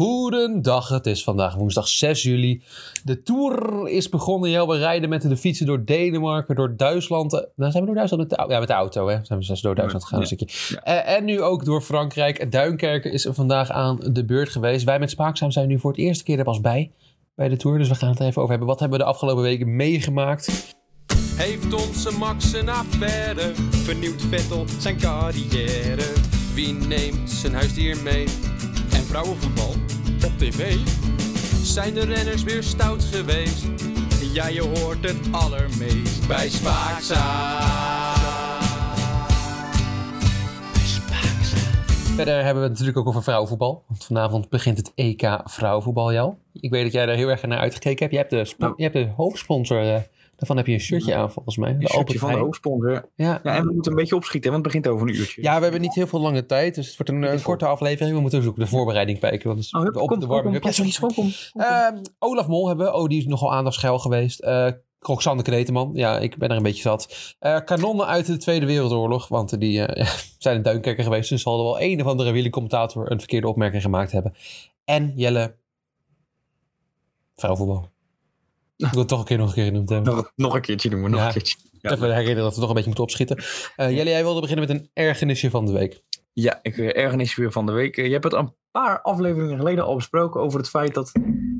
Goedendag, het is vandaag woensdag 6 juli. De Tour is begonnen. We rijden met de fietsen door Denemarken, door Duitsland. Eh, Nou, zijn we door Duitsland met de, ja, met de auto, hè? Zijn we zes door Duitsland gegaan, een stukje. Eh, en nu ook door Frankrijk. Duinkerken is er vandaag aan de beurt geweest. Wij met Spaakzaam zijn nu voor het eerste keer er pas bij, bij de Tour. Dus we gaan het er even over hebben. Wat hebben we de afgelopen weken meegemaakt? Heeft onze Max een affaire? Vernieuwt Vettel zijn carrière? Wie neemt zijn huisdier mee? En vrouwenvoetbal op tv? Zijn de renners weer stout geweest? Ja, je hoort het allermeest bij Spaakzaam. Verder hebben we het natuurlijk ook over vrouwenvoetbal. Want vanavond begint het EK vrouwenvoetbal, Jel. Ik weet dat jij daar heel erg naar uitgekeken hebt. Je hebt de, spo- Nou. je hebt de hoofdsponsor. Eh, daarvan heb je een shirtje aan, volgens mij. Een De shirtje van de hoofdsponsor. Ja. Ja, en we moeten een beetje opschieten, want het begint over een uurtje. ja, we hebben niet heel veel lange tijd. Dus het wordt een, een korte aflevering. We moeten dus ook de voorbereiding kijken. Want is Oh, hup, op, kom, de warming-up. kom, Ja, zoiets. kom, kom, kom. Ehm, Olaf Mol hebben we. Oh, die is nogal aandachtsgeil geweest. Eh Roxanne Kreteman. Ja, ik ben er een beetje zat. Eh, kanonnen uit de Tweede Wereldoorlog. Want die eh, zijn in Duinkerker geweest. Dus zal er wel een of andere wielercommentator een verkeerde opmerking gemaakt hebben. En Jelle. Vrouwenvoetbal. Het toch een keer nog een keer genoemd hebben. Nog, nog een keertje we, nog Ja. een keertje. Ja. Even herinneren dat we toch een beetje moeten opschieten. Eh Jelle, jij wilde beginnen met een ergernisje van de week. Ja, ik eh, ergernis weer van de week. Eh, Je hebt het een paar afleveringen geleden al besproken over het feit dat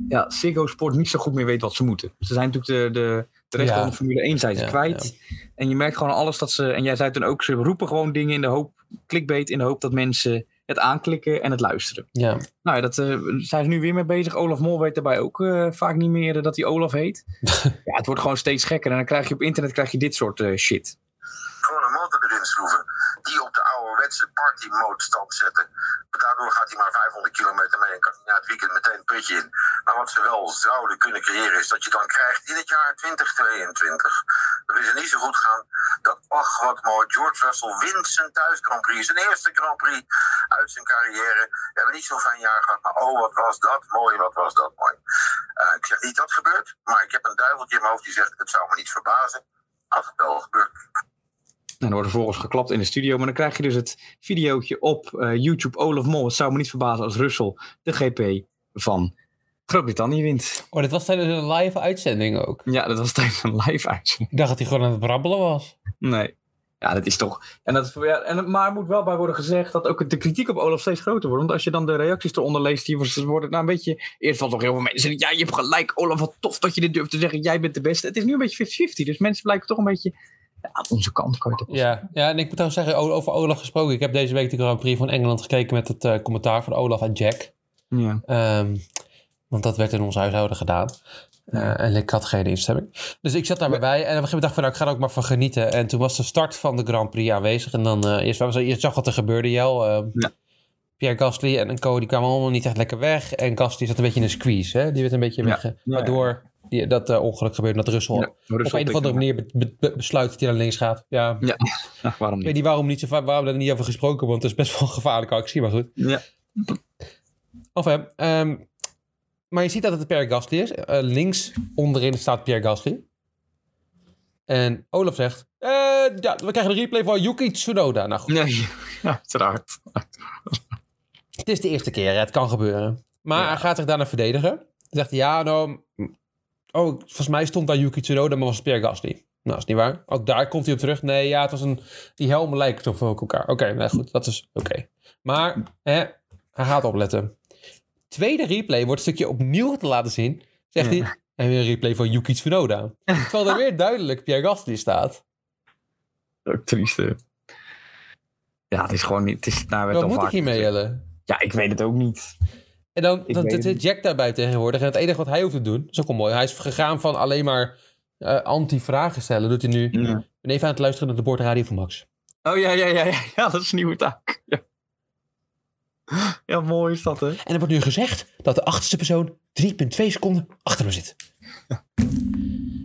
ja, Ziggo Sport niet zo goed meer weet wat ze moeten. Ze zijn natuurlijk de, de, de Ja. van de Formule 1 zijn ze Ja, kwijt. En je merkt gewoon alles dat ze, en jij zei toen ook, ze roepen gewoon dingen in de hoop, clickbait in de hoop dat mensen het aanklikken en het luisteren. Ja, Nou ja, dat eh, zijn ze nu weer mee bezig. Olaf Mol weet daarbij ook eh, vaak niet meer eh, dat hij Olaf heet. ja, het wordt gewoon steeds gekker. En dan krijg je op internet krijg je dit soort shit. gewoon een motor erin schroeven. Die op de ouderwetse party mode stand zetten. Daardoor gaat hij maar 500 kilometer mee en kan hij na het weekend meteen een putje in. Maar wat ze wel zouden kunnen creëren is dat je dan krijgt in het jaar 2022. Dat is niet zo goed gaan. Dat, ach wat mooi, George Russell wint zijn thuis Grand Prix. Zijn eerste Grand Prix uit zijn carrière. We hebben niet zo'n fijn jaar gehad, maar oh wat was dat mooi, wat was dat mooi. Eh, ik zeg niet dat gebeurt, maar ik heb een duiveltje in mijn hoofd die zegt het zou me niet verbazen als het wel gebeurt. En dan wordt er vervolgens geklapt in de studio. Maar dan krijg je dus het videootje op eh, YouTube Olaf Mol. Het zou me niet verbazen als Russell de GP van Groot-Brittannië wint. Oh, dit was tijdens een live uitzending ook. Ja, dat was tijdens een live uitzending. Ik dacht dat hij gewoon aan het brabbelen was. Nee. Ja, dat is toch. En dat, ja, en, maar er moet wel bij worden gezegd dat ook de kritiek op Olaf steeds groter wordt. Want als je dan de reacties eronder leest, die worden nou een beetje. Eerst was nog heel veel mensen. Ja, je hebt gelijk, Olaf. Wat tof dat je dit durft te zeggen. Jij bent de beste. Het is nu een beetje 50-50. Dus mensen blijken toch een beetje. Ja, aan onze kant kan je Ja, ja, en ik moet trouwens zeggen, over Olaf gesproken. Ik heb deze week de Grand Prix van Engeland gekeken met het eh, commentaar van Olaf en Jack. Ja. Ehm, want dat werd in ons huishouden gedaan. Eh, en ik had geen instemming. Dus ik zat daarbij bij. En op een gegeven moment dacht ik van, nou, ik ga er ook maar van genieten. En toen was de start van de Grand Prix aanwezig. En dan, eh eerst, je zag wat er gebeurde, Jel. Ehm, Ja. Pierre Gasly en Co, die kwamen allemaal niet echt lekker weg. En Gasly zat een beetje in een squeeze, hè. Die werd een beetje Ja. weg. Ja, waardoor die, dat eh, ongeluk gebeurde, dat Russell Ja, op een of andere manier be- be- be- besluit dat hij naar links gaat. Ja, Ja, waarom ik weet niet? niet waarom, niet zo, waarom er niet over gesproken, want het is best wel een gevaarlijke actie, maar goed. Ja. Of ehm, maar je ziet dat het Pierre Gasly is. Eh, links onderin staat Pierre Gasly. En Olaf zegt, eh, ja, we krijgen een replay van Yuki Tsunoda. Nou goed, Nee, ja, uiteraard. het is de eerste keer, hè, het kan gebeuren. Maar Ja. hij gaat zich daarna verdedigen. Hij zegt, ja, nou, oh, volgens mij stond daar Yuki Tsunoda, maar was het Pierre Gasly. Nou, dat is niet waar. Ook daar komt hij op terug. Nee, ja, het was een... Die helmen lijken toch op elkaar. Oké, nou goed, dat is oké. Maar, hè, hij gaat opletten. Tweede replay wordt een stukje opnieuw te laten zien. Zegt Ja. hij, en weer een replay van Yuki Tsunoda. Terwijl er weer duidelijk Pierre Gasly staat. Ook triest. hè. Ja, het is gewoon niet. Het is, nou, Wat moet ik hiermee. Jelle? Ja, ik weet het ook niet. En dan, het zit. Jack daarbij tegenwoordig. En het enige wat hij hoeft te doen, is ook wel mooi. Hij is gegaan van alleen maar eh, anti-vragen stellen. Doet hij nu. Ik Ja. ben even aan het luisteren naar de boordradio van Max. Oh ja, ja, ja, ja, ja, dat is een nieuwe taak. Ja. ja, mooi is dat, hè? En er wordt nu gezegd dat de achterste persoon 3,2 seconden achter hem zit.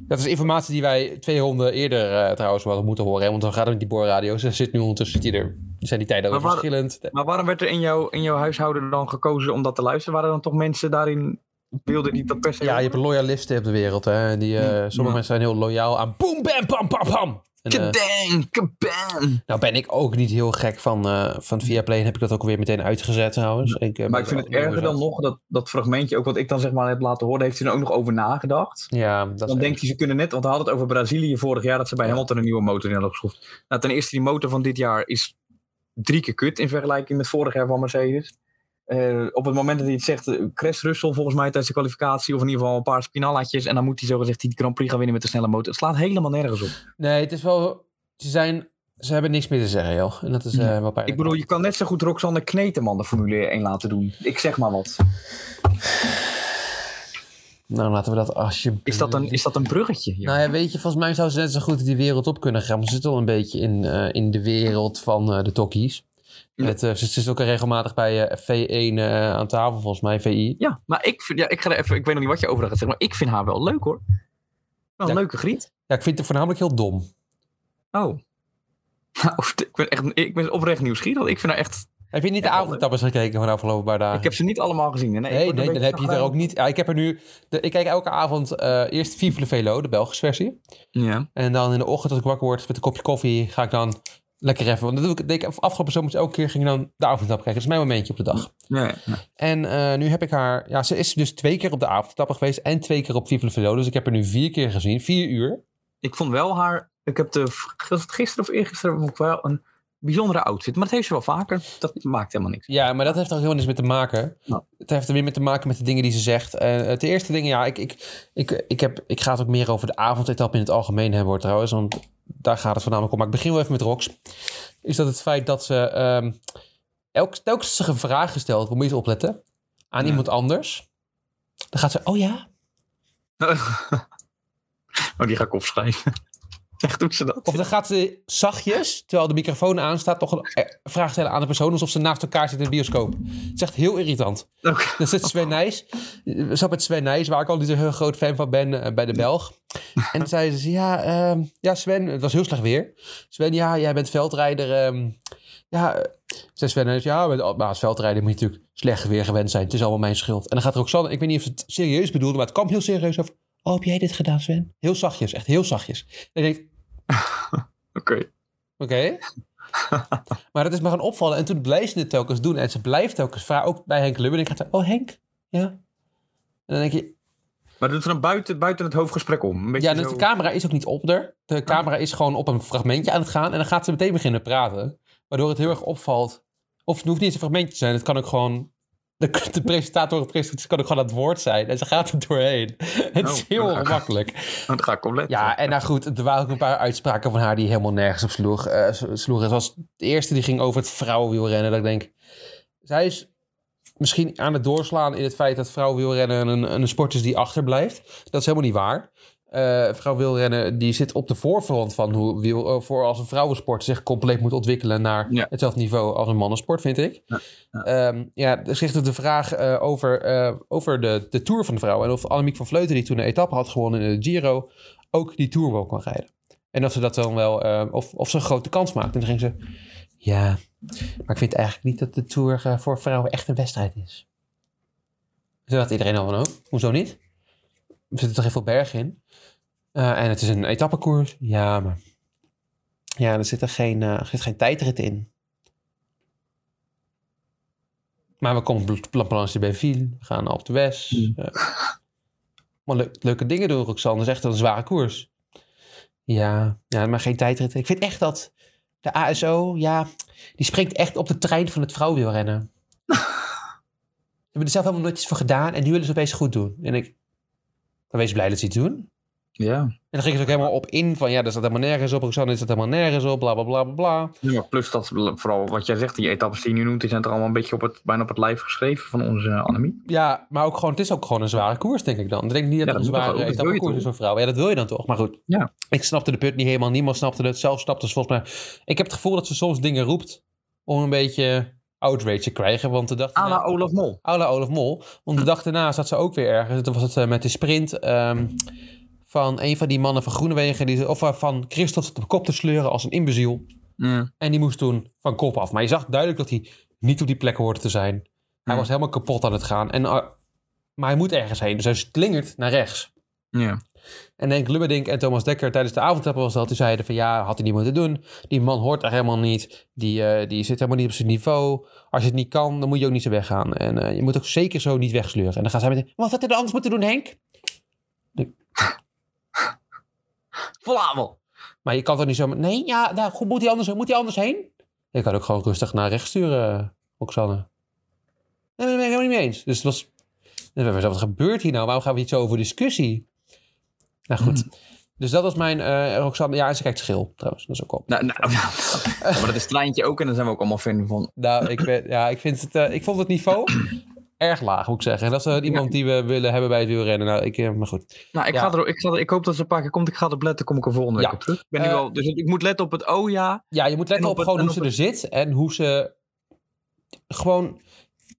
Dat is informatie die wij twee ronden eerder eh, trouwens wel moeten horen. Hè? Want dan gaat het met die boorradio's. Er zit nu ondertussen die er. Zijn die tijden ook Maar waar- verschillend? Maar waarom werd er in, jouw in jouw huishouden dan gekozen om dat te luisteren? Waren er dan toch mensen daarin beelden die dat per se... Ja, je hebt loyalisten op de wereld. Hè? Die, eh, sommige Ja. mensen zijn heel loyaal aan boom, bam, pam, pam, pam. Eh, Kadang, kabam. nou ben ik ook niet heel gek van, eh van Viaplay. En heb ik dat ook weer meteen uitgezet trouwens. Ik, eh, Maar ik vind het erger dan nog, dat, dat fragmentje, ook wat ik dan zeg maar heb laten horen, heeft hij er ook nog over nagedacht. Ja, dat Dan is denkt hij, ze kunnen net, want we hadden het over Brazilië vorig jaar, dat ze bij Hamilton een nieuwe motor in hadden geschroefd. Nou, ten eerste, die motor van dit jaar is drie keer kut in vergelijking met vorig jaar van Mercedes. Eh, op het moment dat hij het zegt, eh, crasht Russell volgens mij tijdens de kwalificatie, of in ieder geval een paar spinalletjes, en dan moet hij zogezegd die Grand Prix gaan winnen met de snelle motor. Het slaat helemaal nergens op. Nee, het is wel... Ze, zijn, ze hebben niks meer te zeggen, joh. En dat is eh, wel pijnlijk. Ik bedoel, je kan net zo goed Roxanne Kneteman de Formule 1 laten doen. Ik zeg maar wat. Nou, laten we dat alsjeblieft... Is dat een, is dat een bruggetje? Nou ja, weet je, volgens mij zou ze net zo goed die wereld op kunnen gaan. Maar ze zit al een beetje in, in de wereld van de tokkies. Met, eh, ze, ze is ook regelmatig bij eh, V1 eh, aan tafel, volgens mij, VI. Ja, maar ik, vind, ja, ik, ga er even, ik weet nog niet wat je over gaat zeggen, maar ik vind haar wel leuk hoor. Wel een Ja. leuke griet. Ja, ik vind het voornamelijk heel dom. Oh. Nou, ik ben, echt, ik ben oprecht nieuwsgierig. Ik vind haar echt... Heb je niet de avondtappers gekeken van de afgelopen paar dagen? Ik heb ze niet allemaal gezien. Nee, Nee, dan heb je er ook niet. Ja, ik heb er nu. De, ik kijk elke avond eh, eerst Vive le Velo, de Belgische versie. Ja. En dan in de ochtend als ik wakker word met een kopje koffie, ga ik dan lekker even. Want dat doe ik, deed ik afgelopen zomer elke keer ging ik dan de avondtap kijken. Dat is mijn momentje op de dag. En eh, nu heb ik haar. Ja, ze is dus twee keer op de avondtappen geweest en twee keer op Vive le Velo. Dus ik heb er nu vier keer gezien, vier uur. Ik vond wel haar... Ik heb de, gisteren of eergisteren vond ik wel een bijzondere outfit. Maar dat heeft ze wel vaker. Dat maakt helemaal niks. Ja, maar dat heeft er ook helemaal niks mee te maken. Nou. Het heeft er weer mee te maken met de dingen die ze zegt. Eh het eerste ding, ja, ik, ik, ik, ik, heb, ik ga het ook meer over de avondetap in het algemeen hebben hoor trouwens. Want daar gaat het voornamelijk om. Maar ik begin wel even met Rox. Is dat het feit dat ze ehm elk, telkens ze een vraag gesteld moet je eens opletten. Aan Ja. iemand anders. Dan gaat ze, oh ja? Oh, die ga ik opschrijven. Echt doet ze dat? Of dan gaat ze zachtjes, terwijl de microfoon aanstaat, toch een eh, vraag stellen aan de persoon alsof ze naast elkaar zitten in de bioscoop. Het is echt heel irritant. Oké. Dan zit Sven Nijs. We zat met Sven Nijs, waar ik al niet heel groot fan van ben, eh, bij de Belg. En dan zei ze, ja, ehm, ja Sven, het was heel slecht weer. Sven, ja, jij bent veldrijder. ehm, ja, eh, zei Sven Nijs, ja, maar als veldrijder moet je natuurlijk slecht weer gewend zijn. Het is allemaal mijn schuld. En dan gaat Roxanne, ik weet niet of ze het serieus bedoelde, maar het kwam heel serieus over. Oh, heb jij dit gedaan, Sven? Heel zachtjes, echt heel zachtjes. En ik denk, Oké. Oké. maar dat is maar gaan opvallen. En toen bleef ze het telkens doen. En ze blijft telkens vragen, ook bij Henk Lubben. En ik ga oh Henk? Ja. En dan denk je, Maar doet ze dan buiten, buiten het hoofdgesprek om? Een beetje ja, dus zo... de camera is ook niet op er. De camera is gewoon op een fragmentje aan het gaan. En dan gaat ze meteen beginnen praten. Waardoor het heel erg opvalt. Of het hoeft niet eens een fragmentje te zijn. Het kan ook gewoon... De, de presentator of de presentator kan ook gewoon aan het woord zijn. En ze gaat er doorheen. Het is Oh, heel ongemakkelijk. Dan ga ik opletten. Ja, en nou goed, er waren ook een paar uitspraken van haar die helemaal nergens op sloeg, s- sloegen. Zoals de eerste die ging over het vrouwenwielrennen. Dat ik denk, zij is misschien aan het doorslaan in het feit dat vrouwenwielrennen een, een sport is die achterblijft. Dat is helemaal niet waar. Eh vrouwenwielrennen die zit op de voorfront van hoe wiel, eh, voor als een vrouwensport zich compleet moet ontwikkelen naar Ja. hetzelfde niveau als een mannensport, vind ik. Ja, ja. Ja, zich de vraag eh, over, over de, de Tour van de vrouwen. En of Annemiek van Vleuten, die toen een etappe had gewonnen in de Giro, ook die Tour wel kan rijden. En of ze dat dan wel, of, of ze een grote kans maakt. En dan ging ze, ja, maar ik vind eigenlijk niet dat de Tour voor vrouwen echt een wedstrijd is. Toen dacht iedereen al van, oh, hoezo niet? Er zitten toch heel veel bergen in. Eh, en het is een etappekoers. Ja, maar... Ja, er zit er geen, eh, er zit geen tijdrit in. Maar we komen op Plan Planche bij Ville. We gaan op de West. Mm. maar le- leuke dingen doen, Roxanne. Dat is echt een zware koers. Ja, ja, maar geen tijdrit. Ik vind echt dat de ASO, ja, die springt echt op de trein van het vrouwenwielrennen. Ze hebben er zelf helemaal nooit iets voor gedaan en nu willen ze opeens goed doen. En ik, dan wees blij dat ze iets doen. Ja. En dan gingen ze ook helemaal op in van ja, daar staat helemaal nergens op. Roxanne is dat helemaal nergens op, bla bla bla bla. Ja, maar plus dat, vooral wat jij zegt, die etappes die je nu noemt, die zijn er allemaal een beetje op het, bijna op het lijf geschreven van onze Annemie. Ja, maar ook gewoon, het is ook gewoon een zware koers, denk ik dan. Ik denk niet dat Ja, het een zware je etappekoers is voor vrouwen. Ja, dat wil je dan toch. Maar goed, Ja. ik snapte de put niet helemaal. Niemand snapte het. Zelf snapte ze volgens mij. Ik heb het gevoel dat ze soms dingen roept om een beetje outrage te krijgen. Want de dag daarna- Olaf Mol. à la Olaf Mol. Want de dag daarna zat ze ook weer ergens. Toen was het eh, met de sprint ehm, van een van die mannen van Groenewegen. Die, of eh, van Christophe op de kop te sleuren als een imbeziel. En die moest toen van kop af. Maar je zag duidelijk dat hij niet op die plek hoorde te zijn. Hij was helemaal kapot aan het gaan. En, eh, maar hij moet ergens heen. Dus hij slingert naar rechts. En Henk Lubberdink en Thomas Dekker tijdens de avondtappen was dat. Die zeiden van ja, had hij niet moeten doen. Die man hoort er helemaal niet. Die, eh, die zit helemaal niet op zijn niveau. Als je het niet kan, dan moet je ook niet zo weggaan. En je moet ook zeker zo niet wegsleuren. En dan gaan zij meteen, wat had hij dan anders moeten doen Henk? Volavond. Maar je kan toch niet zo... Nee, ja, nou, goed, moet hij anders, moet hij anders heen? Je kan ook gewoon rustig naar rechts sturen, eh, Roxanne. Nee, daar ben ik helemaal niet mee eens. Dus het was... Wat gebeurt hier nou? Waarom gaan we niet zo over discussie? Nou goed. Dus dat was mijn eh Roxanne. Ja, en ze kijkt schil trouwens. Dat is ook op. Nou, nou, ja, maar dat is het treintje ook en daar zijn we ook allemaal fan van. Nou, ik, ben, ja, ik, vind het, eh, ik vond het niveau erg laag, moet ik zeggen. En dat is eh, iemand die we willen hebben bij het wielrennen. Nou, ik, eh, maar goed. Nou, ik, Ja. ga er, ik, ga er, ik hoop dat ze een paar keer komt. Ik ga erop letten, kom ik er volgende week Ja. op terug. Ik ben nu Eh, al, dus ik moet letten op het oh ja. Ja, je moet letten En op, op het- gewoon hoe ze er zit. En hoe ze gewoon...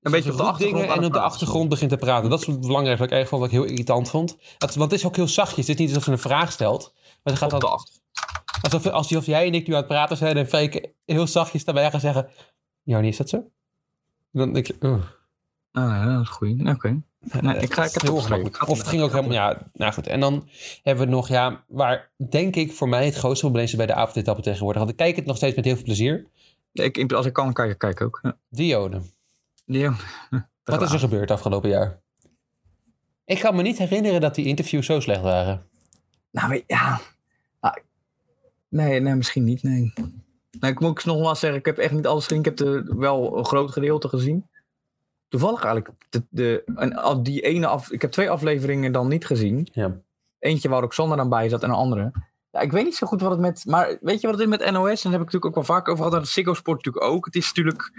Een beetje op de achtergrond dingen en op de achtergrond begint te praten. Dat is het belangrijkste wat ik erg vond, wat ik heel irritant vond. Het, want het is ook heel zachtjes. Het is niet alsof ze een vraag stelt. Maar het gaat Op de dan, achter. alsof, alsof jij en ik nu aan het praten zijn en Freek heel zachtjes daarbij gaan zeggen... Jarnie, is dat zo? Dan denk ik... "Ugh." Ah, dat is goed. Oké. Nee, ik ga ik heb het heel Of het ging ook helemaal... Ja, nou goed. En dan hebben we nog, ja, waar denk ik voor mij het grootste probleem is bij de avondetappen tegenwoordig. Want ik kijk het nog steeds met heel veel plezier. Ik, als ik kan, kijk ik kijk ook. Ja. Diode. Ja. Wat is er gebeurd afgelopen jaar? Ik kan me niet herinneren dat die interviews zo slecht waren. Nou, ja. Nou, nee, nee, misschien niet, nee. Nou, ik moet nogmaals zeggen, ik heb echt niet alles gezien. Ik heb er wel een groot gedeelte gezien. Toevallig eigenlijk, de, de, en al die ene af, ik heb twee afleveringen dan niet gezien. Ja. Eentje waar ook Sander aan bij zat en een andere. Ja, ik weet niet zo goed wat het met, maar weet je wat het is met NOS? En daar heb ik natuurlijk ook wel vaak over gehad. En Ziggo Sport natuurlijk ook. Het is natuurlijk,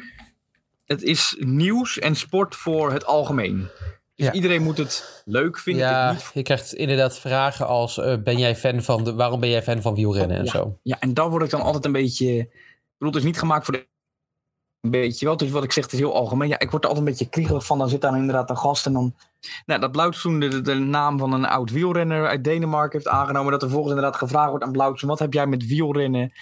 het is nieuws en sport voor het algemeen. Dus Ja. iedereen moet het leuk vinden. ja, niet je krijgt inderdaad vragen als: eh, ben jij fan van de, waarom ben jij fan van wielrennen en Ja. zo? Ja, en daar word ik dan altijd een beetje. Ik bedoel, het is niet gemaakt voor de. Beetje wel. Dus wat ik zeg, is heel algemeen. Ja, ik word er altijd een beetje kriegelig van. Dan zit daar inderdaad een gast en dan. Nou, dat Blauwtsoen de, de naam van een oud wielrenner uit Denemarken heeft aangenomen. Dat er volgens inderdaad gevraagd wordt aan Blauwtsoen: wat heb jij met wielrennen?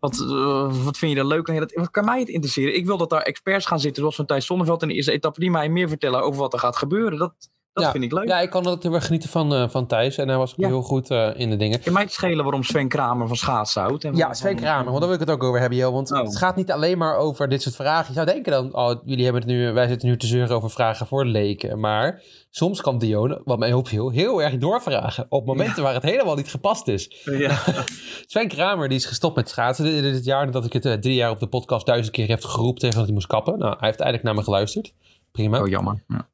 Wat, eh, wat vind je daar leuk aan? Dat, wat kan mij het interesseren? Ik wil dat daar experts gaan zitten, zoals van Thijs Zonneveld in de eerste etappe, die mij meer vertellen over wat er gaat gebeuren. Dat, dat Ja. vind ik leuk. Ja, ik kan ook heel erg genieten van, eh, van Thijs. En hij was ook Ja. heel goed eh, in de dingen. Kan mij het schelen waarom Sven Kramer van schaatsen houdt? En Ja, van- Sven Kramer, want daar wil ik het ook over hebben, Jo. Want Oh. het gaat niet alleen maar over dit soort vragen. Je zou denken dan, oh, jullie hebben het nu, wij zitten nu te zeuren over vragen voor leken. Maar soms kan Dione, wat mij opviel, heel erg doorvragen. Op momenten waar het helemaal niet gepast is. Ja. Sven Kramer die is gestopt met schaatsen dit, dit jaar. Nadat ik het eh, drie jaar op de podcast duizend keer heb geroepen tegen dat hij moest kappen. Nou, hij heeft eindelijk naar me geluisterd. Prima. Oh, jammer. Ja.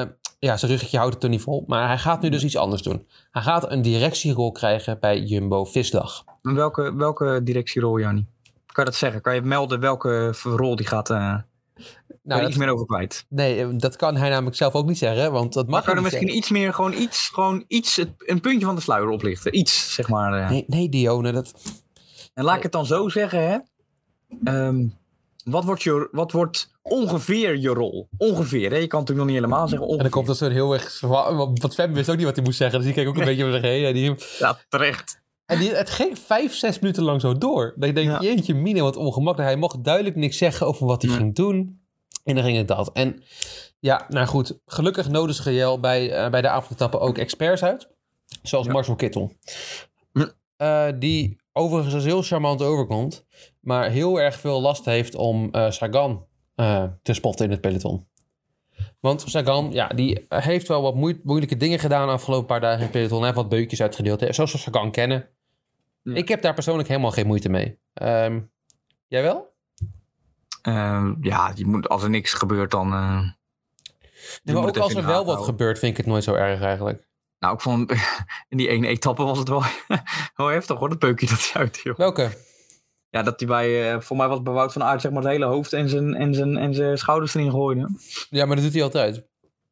Eh, ja, zijn ruggetje houdt het er niet vol. Maar hij gaat nu dus iets anders doen. Hij gaat een directierol krijgen bij Jumbo Visdag. En Welke, welke directierol, Jannie? Kan je dat zeggen? Kan je melden welke rol die gaat... eh Nou, dat- iets meer over kwijt? Nee, eh, dat kan hij namelijk zelf ook niet zeggen, want dat Maar mag kan er misschien iets meer, gewoon iets, gewoon iets, het- een puntje van de sluier oplichten? Iets, zeg maar. eh. Nee, nee, Dione, dat... En laat ik het dan zo zeggen, hè. Ehm, wat, wordt je, wat wordt ongeveer je rol? Ongeveer, hè? Je kan het natuurlijk nog niet helemaal zeggen. En dan komt er zo'n heel erg... Want Sven wist ook niet wat hij moest zeggen, dus die keek ook een beetje om zich heen. En, die, Ja, terecht. en die, het ging vijf, zes minuten lang zo door. Dat je denkt, Ja. jeetje mine, wat ongemakkelijk. Hij mocht duidelijk niks zeggen over wat hij Nee. ging doen. En dan ging het dat. En ja, nou goed. Gelukkig nodig GL bij, eh, bij de avondetappen ook experts uit. Zoals Ja. Marcel Kittel. Ja. Eh, die overigens als heel charmant overkomt. Maar heel erg veel last heeft om eh, Sagan eh, te spotten in het peloton. Want Sagan, ja, die heeft wel wat moe- moeilijke dingen gedaan de afgelopen paar dagen in het peloton. Hij heeft wat beukjes uitgedeeld. hè, Zoals we Sagan kennen. Ja. Ik heb daar persoonlijk helemaal geen moeite mee. Ehm, jij wel? Ehm, ja, je moet, als er niks gebeurt, dan... eh, je Nee, maar ook als er wel wat gebeurt, vind ik het nooit zo erg eigenlijk. Nou, ik vond in die ene etappe was het wel, wel heftig hoor, dat peukje dat hij uithield. Welke? Ja, dat hij bij, eh, voor mij was Wout van Aert zeg maar het hele hoofd en zijn, en zijn, en zijn schouders erin gooide. Ja, maar dat doet hij altijd.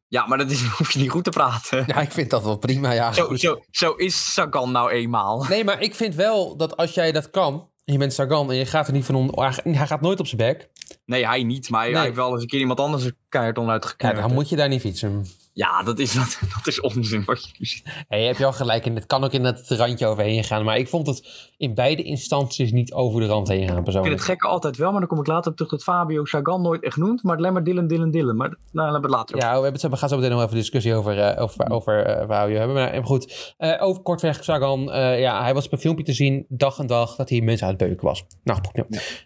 Ja, maar dat is, hoef je niet goed te praten. Ja, ik vind dat wel prima, ja. Zo, zo, zo is Sagan nou eenmaal. Nee, maar ik vind wel dat als jij dat kan, en je bent Sagan en je gaat er niet van om, hij gaat nooit op zijn bek, Nee, hij niet. Maar hij, Nee. hij heeft wel eens een keer iemand anders een keihard Ja, geknipt. dan moet je daar niet fietsen. Ja, dat is, dat, dat is onzin wat je nu ziet. Hey, je hebt wel gelijk. Het kan ook in het randje overheen gaan. Maar ik vond het in beide instanties niet over de rand heen gaan Ik vind persoonlijk. het gekke altijd wel, maar dan kom ik later op terug dat Fabio Sagan nooit echt noemt. Maar alleen maar Dylan, Dylan, Dylan. Maar nou, hebben we het later over. Ja, we, hebben het, we gaan zo meteen nog even een discussie over, eh over, over waar we je hebben. Maar eh, goed, Eh over kortweg, Sagan, ja, hij was op een filmpje te zien, dag en dag, dat hij mensen aan het beuken was. Nou,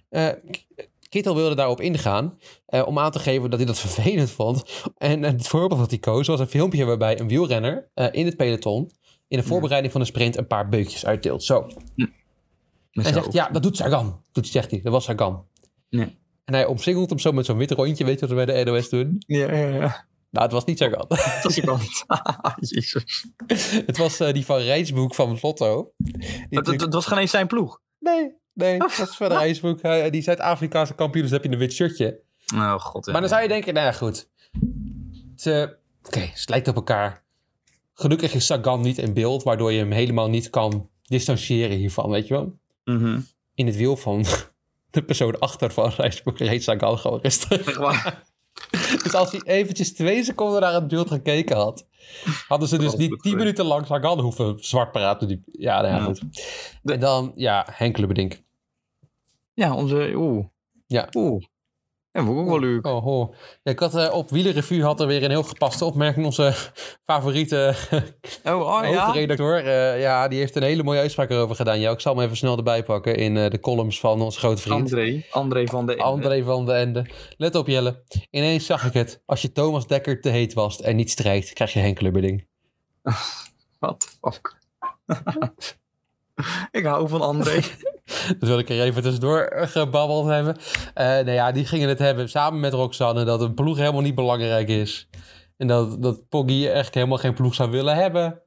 ja. Eh, Kittel wilde daarop ingaan eh, om aan te geven dat hij dat vervelend vond. En het voorbeeld dat hij koos was een filmpje waarbij een wielrenner eh, in het peloton in de voorbereiding van een sprint een paar beukjes uitdeelt. Zo. Zijn zegt, ja, dat doet Sagan. Doet, zegt hij, dat was Sagan. En hij omsingelt hem zo met zo'n wit rondje, weet je wat we bij de NOS doen? Ja, ja, ja. Nou, het was niet Sagan. Dat wel niet. Jezus. Het was eh, die van Rijnsboek van Lotto. Dat, dat, dat was geen eens zijn ploeg. Nee, nee, dat van Rijnsboek. eh, die Zuid-Afrikaanse kampioen, dus heb je een wit shirtje. Oh god. ja. Maar dan zou je denken, nou ja, goed. Het, eh, Oké, het lijkt op elkaar. Gelukkig is Sagan niet in beeld, waardoor je hem helemaal niet kan distancieren hiervan, weet je wel? Mhm. In het wiel van de persoon achter van Rijnsboek reed Sagan gewoon rustig. Echt waar. Dus als hij eventjes twee seconden naar het beeld gekeken had, hadden ze dus Oh, niet dat tien minuten lang Sagan hoeven zwart praten. Die, ja, nou ja, Ja. goed. En dan, ja, Henk Lubberdink. Ja, onze... Oeh. Ja. Oeh. En vond ik ook wel leuk. Oh, oh. Ja, ik had eh, op Wielerrevue had er weer een heel gepaste opmerking. Onze favoriete Oh, oh ja? hoofdredacteur. eh, ja, die heeft een hele mooie uitspraak erover gedaan. Ja, ik zal hem even snel erbij pakken in eh, de columns van onze grote vriend. André. André van de Ende. André van de Ende. Let op Jelle. Ineens zag ik het. Als je Thomas Dekker te heet was en niet strijkt, krijg je Henk Lubberding. Wat fuck. ik hou van André. Dat wil ik er even tussendoor eh, gebabbeld hebben. Eh nou ja, die gingen het hebben samen met Roxanne dat een ploeg helemaal niet belangrijk is. En dat, dat Poggy echt helemaal geen ploeg zou willen hebben.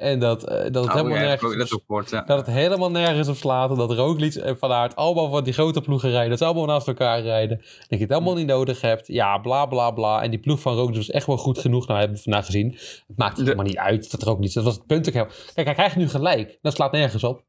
En dat, eh, dat het Oh, helemaal ja, nergens... dat ook ja. Het helemaal nergens op slaat. En dat Roglic en Van Aert allemaal van die grote ploegen rijden. Dat ze allemaal naast elkaar rijden. Dat je het helemaal niet nodig hebt. Ja, bla bla bla. En die ploeg van Roglic was echt wel goed genoeg. Nou, hebben we vandaag gezien. Het maakt De- helemaal niet uit dat Roglic... Dat was het punt ook heel... Kijk, hij krijgt nu gelijk. Dat slaat nergens op.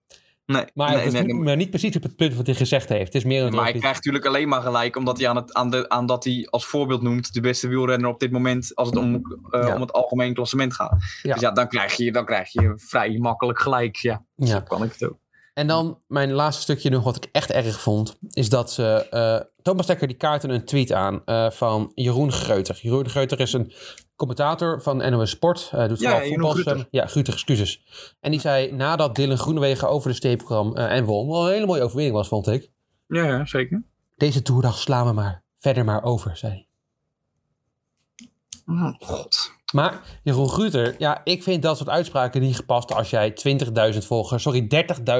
Nee, Maar nee, het is nee, niet, maar niet precies op het punt wat hij gezegd heeft. Het is meer een Maar hij krijgt natuurlijk alleen maar gelijk omdat hij aan, het, aan, de, aan dat hij als voorbeeld noemt de beste wielrenner op dit moment als het om, eh, Ja. om het algemeen klassement gaat. Ja. Dus ja, dan krijg, je, dan krijg je vrij makkelijk gelijk. Ja, Ja. zo kan ik het ook. En dan mijn laatste stukje nog wat ik echt erg vond. Is dat ze... eh, Thomas Dekker die kaartte een tweet aan eh, van Jeroen Greuter. Jeroen Greuter is een commentator van NOS Sport. eh doet Ja, vooral Jeroen voetbalstemmen. Ja, Gruter, excuses. En die zei nadat Dylan Groenewegen over de steep kwam en won. Wel een hele mooie overwinning was, vond ik. Ja, ja, zeker. Deze toerdag slaan we maar verder maar over, zei hij. Oh, God. Maar Jeroen Gruter, ja, ik vind dat soort uitspraken niet gepast als jij 20.000 volgers, sorry,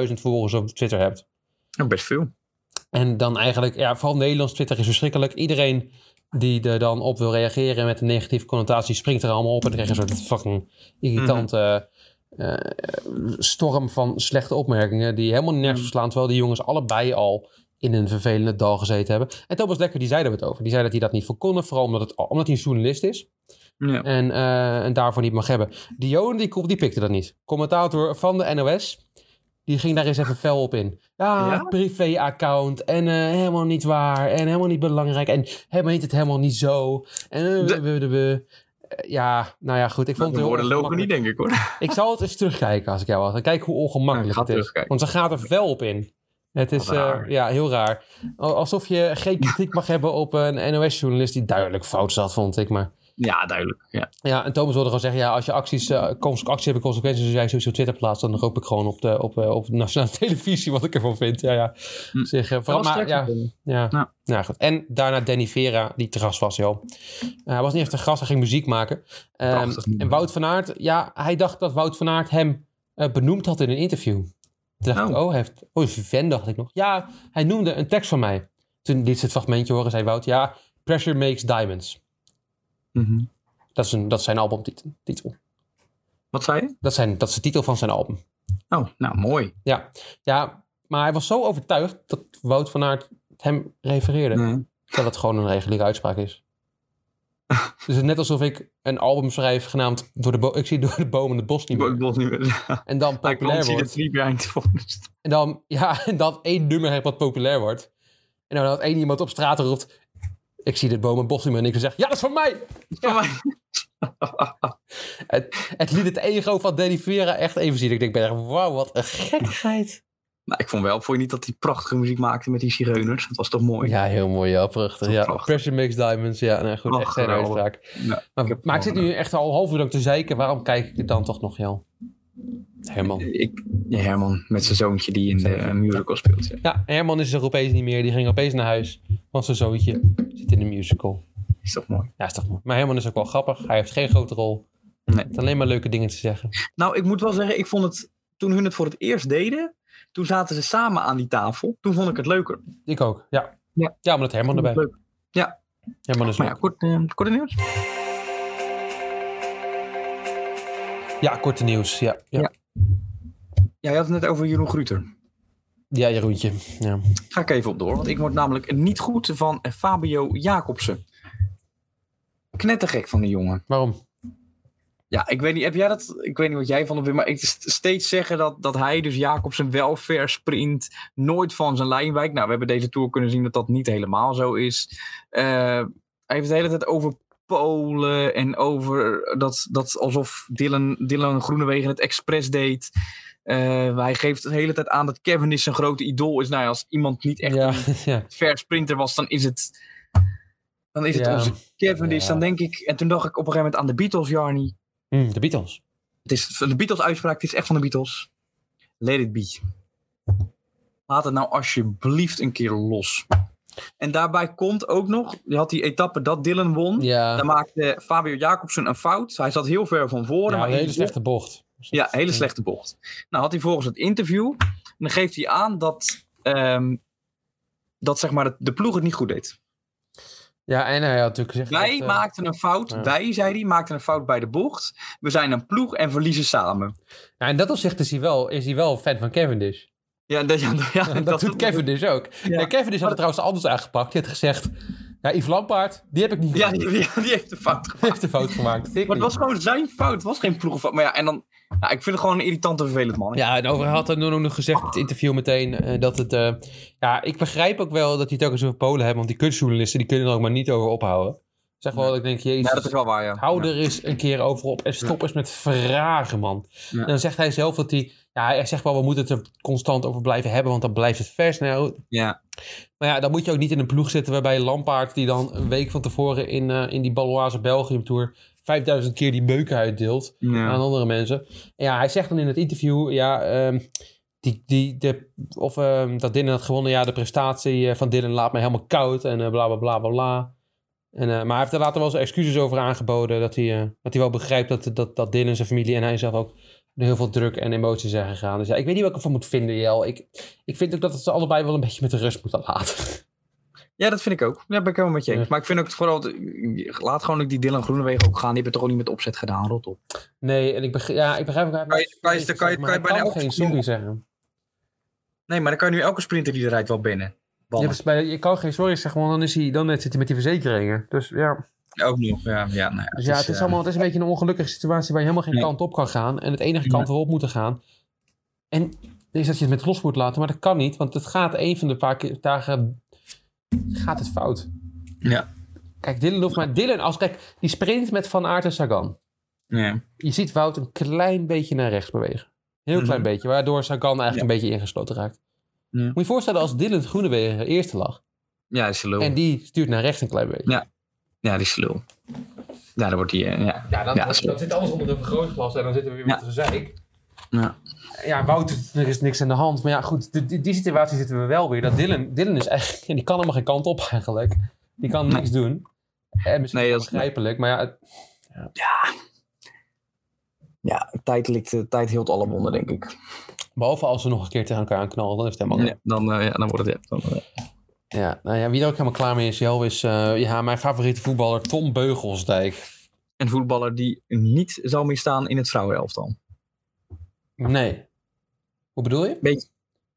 30.000 volgers op Twitter hebt. Ja, best veel. En dan eigenlijk, ja, vooral Nederlands Twitter is verschrikkelijk. Iedereen die er dan op wil reageren met een negatieve connotatie, springt er allemaal op. En dan krijg je een soort fucking irritante eh, storm van slechte opmerkingen die helemaal nergens Mhm. verslaan. Terwijl die jongens allebei al in een vervelende dal gezeten hebben. En Thomas Dekker, die zei er wat over. Die zei dat hij dat niet voor kon, vooral omdat, het, omdat hij een journalist is. Ja. En, eh, en daarvoor niet mag hebben. Dion, die, die pikte dat niet. Commentator van de NOS, die ging daar eens even fel op in. Ja, Ja? privé-account en eh, helemaal niet waar en helemaal niet belangrijk en helemaal niet het helemaal niet zo. En eh, De- ja, nou ja, goed. Ik vond De het woorden lopen niet, denk ik hoor. Ik zal het eens terugkijken als ik jou was. En kijk hoe ongemakkelijk Ja, het is. Want ze gaat er fel op in. Het is ja, heel raar. Al- Alsof je geen kritiek mag hebben op een NOS-journalist die duidelijk fout zat, vond ik. Maar Ja, duidelijk. Ja. ja, en Thomas wilde gewoon zeggen, ja, als je acties, cons- acties hebben consequenties, als jij sowieso op Twitter plaatst, dan roep ik gewoon op de, op, eh, op de nationale televisie wat ik ervan vind. Ja, ja. Hm. Zeg, eh, Dat vooral, maar, ja, ja, Ja. ja. goed. En daarna Danny Vera, die te gast was, joh. Hij was niet echt een gast, hij ging muziek maken. Ehm, en Wout van Aert, ja, hij dacht dat Wout van Aert hem eh, benoemd had in een interview. Toen dacht ik, Oh. oh, hij heeft, oh, Ven, dacht ik nog. Ja, hij noemde een tekst van mij. Toen liet ze het fragmentje horen, zei Wout, ja, pressure makes diamonds. Mhm. Dat is, een, dat is zijn albumtitel. titel. Wat zei je? Dat, is zijn, dat is de titel van zijn album. Oh, nou mooi. Ja, ja maar hij was zo overtuigd dat Wout van Aert hem refereerde. Nee. Dat het gewoon een reguliere uitspraak is. dus het is net alsof ik een album schrijf genaamd door de Ik zie door de bomen het bos niet meer. wil niet meer. En dan populair de wordt. En dan, ja, en dan één nummer hebt wat populair wordt. En dan dat één iemand op straat roept... Ik zie dit boom Bosnium en ik zeg, ja, dat is van mij! Van mij. Het, het liet het ego van Danny Vera echt even zien. Ik denk wauw, wat een gekkigheid. Nou, ik vond wel, vond je niet dat hij prachtige muziek maakte met die zigeuners? Dat was toch mooi? Ja, heel mooi, ja, prachtig. Ja. Prachtig. Pressure makes diamonds, ja, nou, goed, echt zijn uitspraak. Ja, Maar, ik zit nu echt al een half uur lang te zeiken. Waarom kijk ik het dan toch nog, Jel? Herman. Ik, ja, Herman met zijn zoontje die in de eh, musical speelt. Ja. Ja, Herman is er opeens niet meer. Die ging opeens naar huis. Want zijn zoontje zit in een musical. Is toch mooi? Ja, is toch mooi. Maar Herman is ook wel grappig. Hij heeft geen grote rol. Nee. Hij heeft alleen maar leuke dingen te zeggen. Nou, ik moet wel zeggen, ik vond het, toen hun het voor het eerst deden, toen zaten ze samen aan die tafel. Toen vond ik het leuker. Ik ook, ja. Ja. Ja, omdat Herman erbij. Leuk. Herman is Maar ja, kort, eh, korte nieuws. Ja, korte nieuws. Ja, ja. Ja. Ja, je had het net over Jeroen Gruter. ja Jeroentje. Ja. Ga ik even op door, want ik word namelijk niet goed van Fabio Jacobsen. Knettergek van die jongen. Waarom? Ja, ik weet niet, heb jij dat? Ik weet niet wat jij van hem vindt, maar ik st- steeds zeggen dat, dat hij, dus Jacobsen, wel ver sprint, nooit van zijn lijn wijkt. Nou, we hebben deze tour kunnen zien dat dat niet helemaal zo is. Eh, hij heeft het de hele tijd over Polen en over dat, dat alsof Dylan, Dylan Groenewegen het expres deed. Eh, hij geeft de hele tijd aan dat Cavendish zijn grote idool is. Nou ja, als iemand niet echt Ja, een ja. ver sprinter was, dan is het, dan is het onze Cavendish. Ja. Dan denk ik, en toen dacht ik op een gegeven moment aan de Beatles, Jarny. Hm, de Beatles. Het is de Beatles uitspraak, het is echt van de Beatles. Let it be. Laat het nou alsjeblieft een keer los. En daarbij komt ook nog, je had die etappe dat Dylan won. Ja, Dan maakte Fabio Jacobsen een fout. Hij zat heel ver van voren. ja maar een hele slechte bocht. ja, een hele slechte bocht. Nou had hij volgens het interview, en dan geeft hij aan dat, ehm, dat zeg maar de, de ploeg het niet goed deed. Ja, en hij had natuurlijk gezegd... Wij dat, eh, maakten een fout, ja. wij, zei hij, maakten een fout bij de bocht. We zijn een ploeg en verliezen samen. Ja, in dat opzicht is hij wel, is hij wel fan van Cavendish. Ja, dat, ja, ja, dat, doet Cavendish ook. Ja. Ja. Cavendish had het trouwens anders aangepakt. Die had gezegd, ja, Yves Lampaard, die heb ik niet Ja, gezien. die, die, die heeft de fout gemaakt. Heeft de fout gemaakt. Maar het niet. was gewoon zijn fout. Het was geen ploegenfout. Maar ja, en dan... Ja, ik vind het gewoon een irritante, vervelend man. Ja, en over had hij nog gezegd in het interview meteen eh, dat het... eh, ja, ik begrijp ook wel dat hij het ook eens over Polen hebben, want die kunstjournalisten die kunnen er ook maar niet over ophouden. Zeg wel, ik denk, jezus, Ja, dat is wel waar, ja. hou er eens een keer over op en stop eens met vragen, man. Ja. En dan zegt hij zelf dat hij... Ja, hij zegt wel, we moeten het er constant over blijven hebben, want dan blijft het vers. Nou, Ja. Maar ja, dan moet je ook niet in een ploeg zitten waarbij Lampaard, die dan een week van tevoren in, eh, in die Baloise Belgium Tour 5000 keer die beuken uitdeelt Ja. aan andere mensen. En ja, hij zegt dan in het interview, ja, ehm, die, die, de, of ehm, dat Dylan had gewonnen, ja, de prestatie eh, van Dylan laat mij helemaal koud en eh, bla bla bla bla bla. En, eh, maar hij heeft er later wel zijn excuses over aangeboden, dat hij, eh, dat hij wel begrijpt dat, dat, dat Dylan, zijn familie en hij zelf ook door heel veel druk en emoties zijn gegaan. Dus ja, ik weet niet wat ik ervan moet vinden, Jel. Ik, ik vind ook dat het ze allebei wel een beetje met de rust moeten laten. ja, dat vind ik ook. Ja, ben ik helemaal met je eens. Ja. Maar ik vind ook het vooral... Laat gewoon ook die Dylan Groenewegen ook gaan. Die hebben het toch ook niet met opzet gedaan, rot op. Nee, en ik begrijp, ja, ik begrijp ook Kan je- kan je- kan je- kan je bijna kan elke geen sorry zeggen. Nee, maar dan kan je nu elke sprinter die er rijdt wel binnen. Je, Ballen. hebt bij- je kan geen sorry zeggen, want dan, is hij, dan net zit hij met die verzekeringen. Dus ja, Ook nog, ja. ja, nou ja, dus ja het, is eh, allemaal, het is een beetje een ongelukkige situatie waar je helemaal geen Nee. kant op kan gaan. En het enige kant erop moeten gaan. En is dat je het met los moet laten, maar dat kan niet. Want het gaat een van de paar keer, dagen gaat het fout. Ja. Kijk, Dylan hoeft maar... Dylan, als, kijk, die sprint met Van Aert en Sagan. Ja. Je ziet Wout een klein beetje naar rechts bewegen. Heel Mhm. klein beetje, waardoor Sagan eigenlijk Ja. een beetje ingesloten raakt. Ja. Moet je je voorstellen als Dylan Groenewegen eerste lag. Ja, is lul. En die stuurt naar rechts een klein beetje. Ja. Ja, die is lul. Ja, dan wordt die... eh, ja. Ja, dan, Ja, dat zit alles onder een vergrootglas en dan zitten we weer Ja. met de zeik. Ja. Ja, Wout, er is niks aan de hand. Maar ja, goed, die, die, die situatie zitten we wel weer. Dat Dylan, Dylan is eigenlijk, die kan helemaal geen kant op eigenlijk. Die kan Nee. niks doen. En misschien Nee, dat is- begrijpelijk, maar ja, het- Ja, tijd, likt, eh, tijd hield alle wonden, denk ik. Behalve als we nog een keer tegen elkaar aanknallen, dan is het helemaal Ja, dan, eh, ja, dan wordt het... Ja, dan, eh, Ja, nou ja, wie er ook helemaal klaar mee is, Jel, is eh, ja, mijn favoriete voetballer Tom Beugelsdijk. een voetballer die niet zal meer staan in het vrouwenelftal. Nee. Hoe bedoel je? Beetje.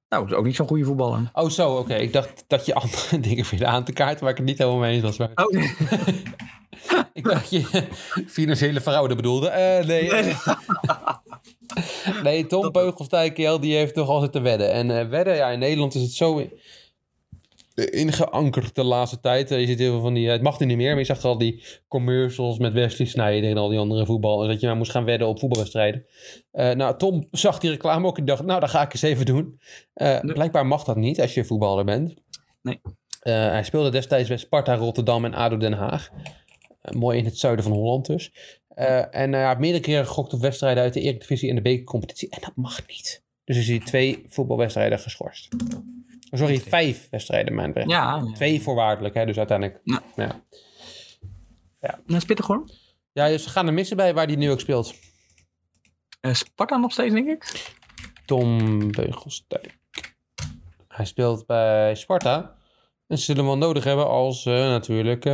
Nou, dat is ook niet zo'n goede voetballer. Oh, zo, oké. Ik dacht dat je andere dingen weer aan te kaarten waar ik het niet helemaal mee eens was. Maar Oh, nee. ik dacht je financiële fraude bedoelde. Eh, nee. Nee. nee, Tom Jel, die heeft nog altijd te wedden. En eh, wedden, ja, in Nederland is het zo... ingeankerd de laatste tijd. Eh, Je ziet heel veel van die, het mag nu niet meer, maar je zag al die commercials met Wesley Sneijder en al die andere voetballers. Dat je maar moest gaan wedden op voetbalwedstrijden. Eh, nou, Tom zag die reclame ook en dacht, nou, dat ga ik eens even doen. Blijkbaar mag dat niet als je voetballer bent. Nee. Hij speelde destijds bij Sparta Rotterdam en ADO Den Haag. Mooi in het zuiden van Holland dus. Eh, en eh, meerdere keren gegokt op wedstrijden uit de Eredivisie en de bekercompetitie. En dat mag niet. Dus is hij twee voetbalwedstrijden geschorst. Sorry, vijf wedstrijden, mijn. Ja, ja. Twee voorwaardelijk, hè, dus uiteindelijk. Ja. Ja. Dat is pittig hoor. ja, dus ze gaan er missen bij waar hij nu ook speelt. Eh, Sparta nog steeds, denk ik. Tom Beugelsdijk. Hij speelt bij Sparta. En ze zullen hem wel nodig hebben als natuurlijk...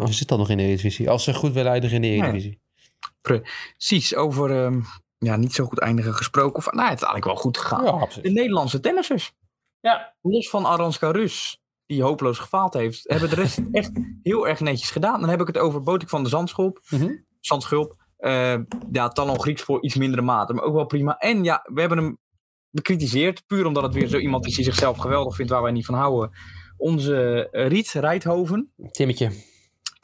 oh, zit dat nog in de Eredivisie? Als ze goed willen eindigen in de Eredivisie. Precies, over ehm, ja, niet zo goed eindigen gesproken. Of, nou, het is eigenlijk wel goed gegaan. Ja, De. Nederlandse tennissers. Ja. Los van Aranska Rus, die hopeloos gefaald heeft, hebben de rest echt heel erg netjes gedaan. Dan heb ik het over Botik van de Zandschulp. Mhm. Zandschulp. eh, ja, Talon Grieks voor iets mindere mate, maar ook wel prima. En ja, we hebben hem bekritiseerd, puur omdat het weer zo iemand is die zichzelf geweldig vindt, waar wij niet van houden. Onze eh, Riet Rijthoven, Timmetje.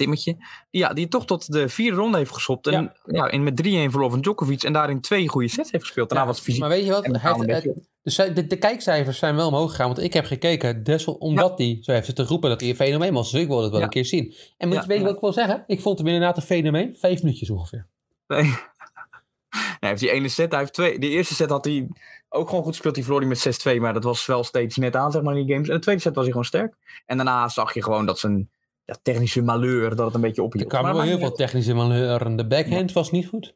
Timmetje, ja, die toch tot de vierde ronde heeft geschopt. En ja. in met 3-1 verloor van Djokovic en daarin twee goede sets heeft gespeeld. Daarna was het fysiek Maar weet je wat? een beetje- de, de, de kijkcijfers zijn wel omhoog gegaan. Want ik heb gekeken, omdat hij zo heeft zitten roepen dat hij een fenomeen was. Dus ik wilde het wel Ja. een keer zien. En moet Ja, je weten ja. wat ik wil zeggen? Ik vond hem inderdaad een fenomeen. Vijf minuutjes ongeveer. Nee. hij heeft die ene set, hij heeft twee. De eerste set had hij ook gewoon goed gespeeld. Die verloor met 6-2, maar dat was wel steeds net aan, zeg maar, in die games. En de tweede set was hij gewoon sterk. En daarna zag je gewoon dat zijn ja, technische malheur, dat het een beetje Er ophield. kwamen Maar wel heel veel technische manoeuvres. De backhand was niet goed.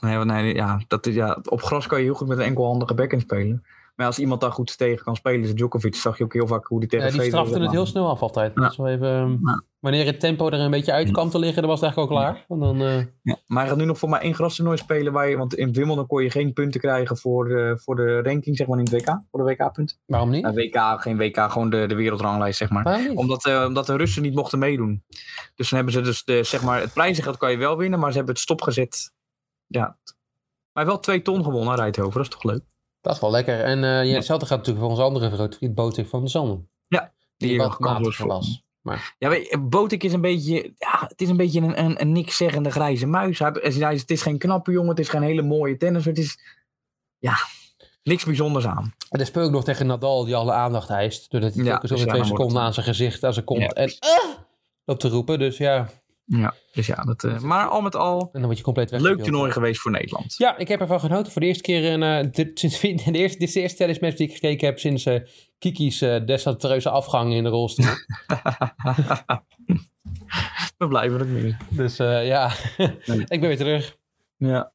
Nee, nee, ja, dat is, ja, op gras kan je heel goed met een enkelhandige backhand spelen. Maar als iemand daar goed tegen kan spelen, is Djokovic. Zag je ook heel vaak hoe die tegen Ja, die strafte het heel snel af altijd. Ja. Even, ehm, Ja. Wanneer het tempo er een beetje uit kwam te liggen, dan was het eigenlijk al klaar. Dan, eh, Ja, maar hij gaat nu nog voor maar één grastoernooi spelen. Waar je, want in Wimbledon kon je geen punten krijgen voor, eh, voor de ranking, zeg maar in het WK. Voor de WK-punten. waarom niet? WK, geen WK, gewoon de, de wereldranglijst, zeg maar. Omdat, eh, omdat de Russen niet mochten meedoen. Dus dan hebben ze dus, de, zeg maar, het prijzengeld kan je wel winnen, maar ze hebben het stopgezet. Ja. Maar wel twee ton gewonnen, Rijthoven. Dat is toch leuk? Dat is wel lekker. En eh ja, hetzelfde gaat natuurlijk voor onze andere grote vriend Botik van de Zanden. Die, Die wat was. Ja, weet Botik is een beetje, ja, het is een beetje een, een, een niks zeggende grijze muis. Hij, het is geen knappe jongen, het is geen hele mooie tennisser. Het is, ja, niks bijzonders aan. En dan speel ik nog tegen Nadal die alle aandacht eist. Doordat hij Ja, dus ja, twee seconden aan zijn gezicht, aan zijn kont. Ja, en ah, loopt te roepen. Dus ja, Ja, dus ja, dat, eh, maar al met al, en dan word je compleet weg. leuk toernooi geweest voor Nederland. Ja, ik heb ervan genoten. Voor de eerste keer, eh, de, sinds, de eerste, dit is de eerste tennismatch die ik gekeken heb sinds eh, Kiki's desastreuze afgang in de rolstoel. We blijven het meer. dus ja, Nee. ik ben weer terug. Ja.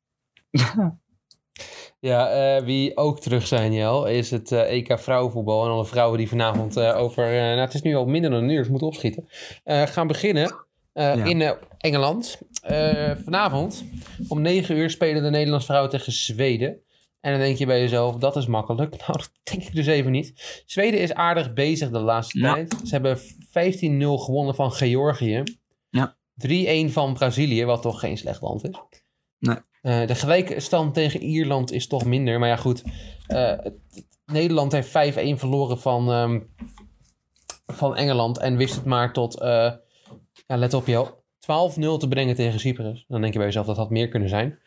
Ja, wie ook terug zijn, Jel, is het EK vrouwenvoetbal. En alle vrouwen die vanavond over, nou het is nu al minder dan een uur, dus moeten opschieten, gaan beginnen eh, Ja. in eh, Engeland. Eh, vanavond om 9 uur spelen de Nederlandse vrouwen tegen Zweden. En dan denk je bij jezelf, dat is makkelijk. Nou, dat denk ik dus even niet. Zweden is aardig bezig de laatste Ja. tijd. Ze hebben 15-0 gewonnen van Georgië. Ja. 3-1 van Brazilië, wat toch geen slecht land is. Nee. De gelijke stand tegen Ierland is toch minder. Maar ja, goed. Nederland heeft 5-1 verloren van, ehm, van Engeland. En wist het maar tot, ja, let op jou, 12-0 te brengen tegen Cyprus. Dan denk je bij jezelf, dat had meer kunnen zijn.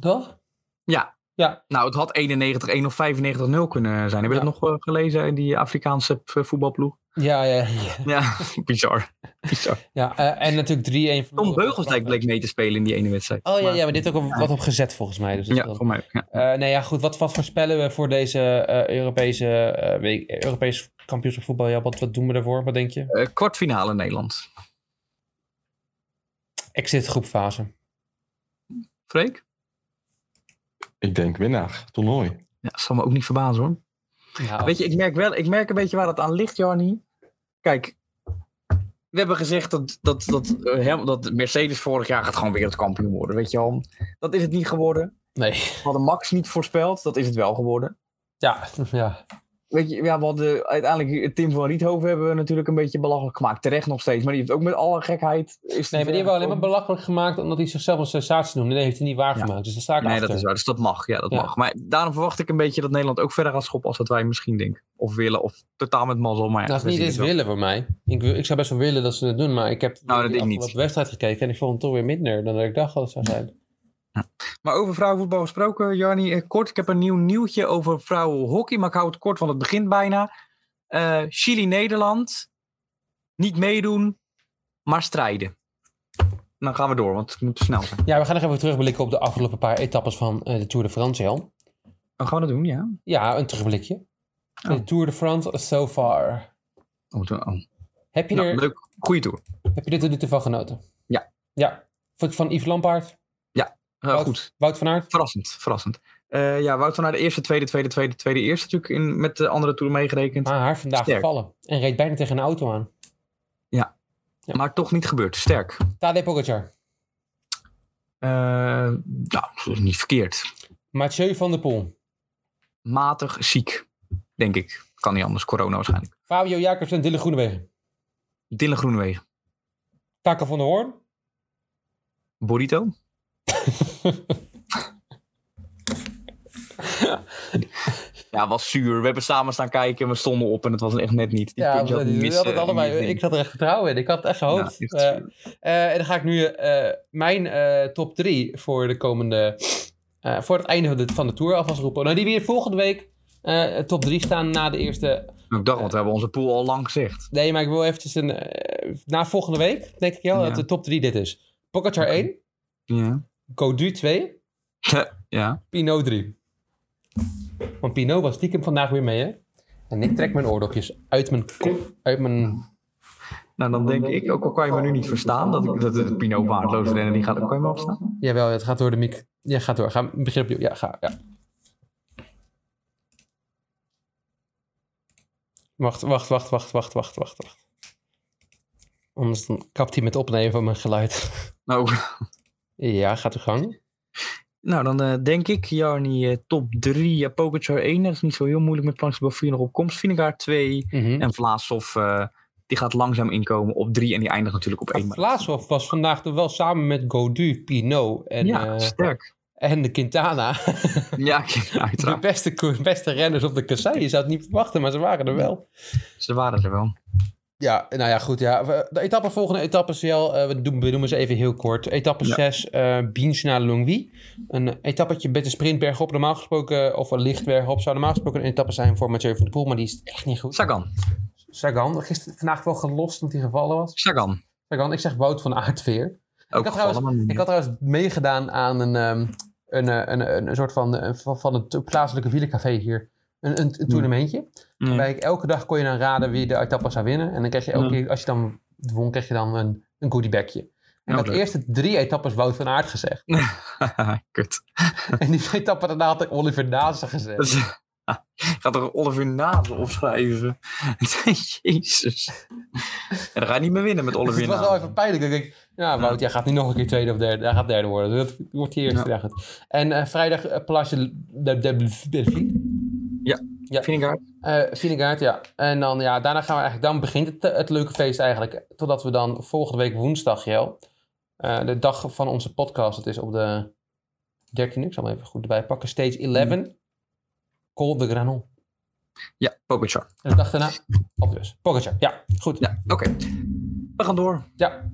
Toch? Ja. Ja. Nou, het had 91-1 of 95-0 kunnen zijn. Heb je Ja. dat nog eh, gelezen in die Afrikaanse eh, voetbalploeg? Ja, ja, ja. Ja, bizar. bizar. ja eh, en natuurlijk 3-1 verloren. Tom van Beugelsdijk bleek mee te spelen in die ene wedstrijd. Oh ja, Maar- ja, maar dit ook op- wat op gezet volgens mij. Dus Ja, voor mij. Ja. Eh, nee, ja, goed. Wat, wat voorspellen we voor deze eh, Europese, eh week, Europees kampioenschap voetbal? Ja, wat, wat doen we ervoor? Wat denk je? Eh, kwartfinale Nederland. Exit groepfase. Freek? Ik denk winnaar, toernooi. Ja, dat zal me ook niet verbazen hoor. Ja, Weet je, ik merk wel, ik merk een beetje waar het aan ligt, Jarni. Kijk, we hebben gezegd dat, dat, dat, eh, dat Mercedes vorig jaar gaat gewoon wereldkampioen worden, weet je al. Dat is het niet geworden. Nee. We hadden Max niet voorspeld, dat is het wel geworden. Ja, ja. Weet je, ja, we hadden uiteindelijk Tim van Riethoven hebben we natuurlijk een beetje belachelijk gemaakt. Terecht nog steeds, maar die heeft ook met alle gekheid... Is Nee, maar die hebben we alleen maar belachelijk gemaakt omdat hij zichzelf een sensatie noemde. Nee, heeft hij niet waargemaakt. Dus daar sta ik Nee, achter. dat is waar. Dus dat mag. Ja, dat Ja. mag. Maar daarom verwacht ik een beetje dat Nederland ook verder gaat schoppen als dat wij misschien denken. Of willen, of totaal met mazzel. Maar ja, dat is niet eens het willen voor mij. Ik, wil- ik zou best wel willen dat ze het doen, maar ik heb Nou, dat ik niet. wedstrijd gekeken en ik vond het toch weer minder dan dat ik dacht dat het zou zijn. Maar over vrouwenvoetbal gesproken, Jarni, eh, kort. Ik heb een nieuw nieuwtje over vrouwenhockey, maar ik hou het kort, want het begint bijna. Eh, Chili-Nederland. Niet meedoen, maar strijden. Dan gaan we door, want het moet snel zijn. Ja, we gaan nog even terugblikken op de afgelopen paar etappes van eh, de Tour de France, Jan. Dan gaan we dat doen, ja. Ja, een terugblikje. Oh. De Tour de France so far. Oh, oh. Heb je, Nou, er, leuk. Goeie tour. heb je er tot nu toe van genoten? Ja. Ja. Van, van Yves Lampaard? Eh, Wout, goed. Wout van Aert? Verrassend, verrassend. Eh, ja, Wout van Aert de eerste, tweede, tweede, tweede, tweede, eerste natuurlijk in, met de andere tour meegerekend. Maar haar vandaag Sterk. gevallen. En reed bijna tegen een auto aan. ja. Maar toch niet gebeurd. Sterk. Tadej Pogacar. Nou, dat is niet verkeerd. Mathieu van der Poel. Matig ziek, denk ik. Kan niet anders, corona waarschijnlijk. Fabio Jacobs en Dylan Groenewegen. Dylan Groenewegen. Van der Hoorn. Burrito. ja, was zuur. We hebben samen staan kijken en we stonden op en het was echt net niet. Die Ja, had hadden het allebei. Ik had er echt vertrouwen in. Ik had het echt gehoopt. Ja, echt Eh, eh, en dan ga ik nu eh, mijn top 3 voor de komende. voor het einde van de, van de tour alvast roepen. Nou, die weer volgende week top 3 staan na de eerste. Ik dacht, want we hebben onze pool al lang gezegd. Nee, maar ik wil eventjes een. na volgende week, denk ik wel, Ja. dat de top 3 dit is: Pogacar 1, Ja. Codu 2, ja. Pinot 3. Want Pinot was stiekem vandaag weer mee, hè? En ik trek mijn oordopjes uit mijn kop, uit mijn Nou, dan denk ik, ook al kan je me nu niet verstaan, dat, ik, dat het Pinot waardeloos rennen, die gaat, kan je me opstaan? Jawel, het gaat door de mic. Ja, gaat door. Ga begin opnieuw. Ja, ga. Ja. Wacht, wacht, wacht, wacht, wacht, wacht, wacht, wacht. Anders dan kapt hij met opnemen van mijn geluid. Nou, ja, gaat uw gang. nou dan eh, denk ik, Jarni eh, top 3, ja, Pogacar 1, dat is niet zo heel moeilijk met Planks 4 nog op komst. Vinegaard 2 Mhm. en Vlaasov, eh, die gaat langzaam inkomen op 3 en die eindigt natuurlijk op 1. Vlaashoff was vandaag er wel samen met Godu, Pinot en, ja, sterk. en de Quintana. Ja, de beste, beste renners op de kassei. Je zou het niet verwachten, maar ze waren er wel. Ze waren er wel. Ja, nou ja, goed. Ja. De etappe, volgende etappe is wel, eh, we, doen, we noemen ze even heel kort. Etappe Ja. 6, eh Biens naar Longwy. Een etappetje met een sprintberg op. Normaal gesproken, of een lichtberg op, zou normaal gesproken een etappe zijn voor Mathieu van der Poel, maar die is echt niet goed. Sagan. Sagan, gisteren vandaag wel gelost omdat hij gevallen was. Sagan. Sagan, ik zeg Wout van Aardveer. Ook ik, had gevallen, trouwens, ik had trouwens meegedaan aan een, ehm, een, eh, een, een, een soort van, van, het plaatselijke wielercafé hier. Een, een, een. Waarbij ik elke dag kon je dan raden wie de etappe zou winnen. En dan kreeg je elke keer, als je dan won, kreeg je dan een, een goodiebagje. En dat leuk. eerste drie etappes Wout van Aert gezegd. Kut. en die etappe daarna had ik Oliver Nase gezegd. Gaat toch Oliver Nazen opschrijven? Jezus. En dan ga je niet meer winnen met Oliver het was wel even pijnlijk. Ik denk, ja, Wout, jij gaat niet nog een keer tweede of derde. Hij gaat derde worden. Dat wordt die eerste. Ja. En eh, vrijdag uh, de, de, de, Ja. Vingegaard. Eh Vinegaard, ja. En dan, ja, daarna gaan we eigenlijk, dan begint het, eh, het leuke feest eigenlijk. Totdat we dan volgende week woensdag, Jel, eh, de dag van onze podcast, het is op de 13e, ik zal hem even goed erbij pakken, stage 11, Col de Granon. Ja, Pogacar. En de dag daarna, op dus. Pogacar, ja, goed. Ja, oké. We gaan door. Ja.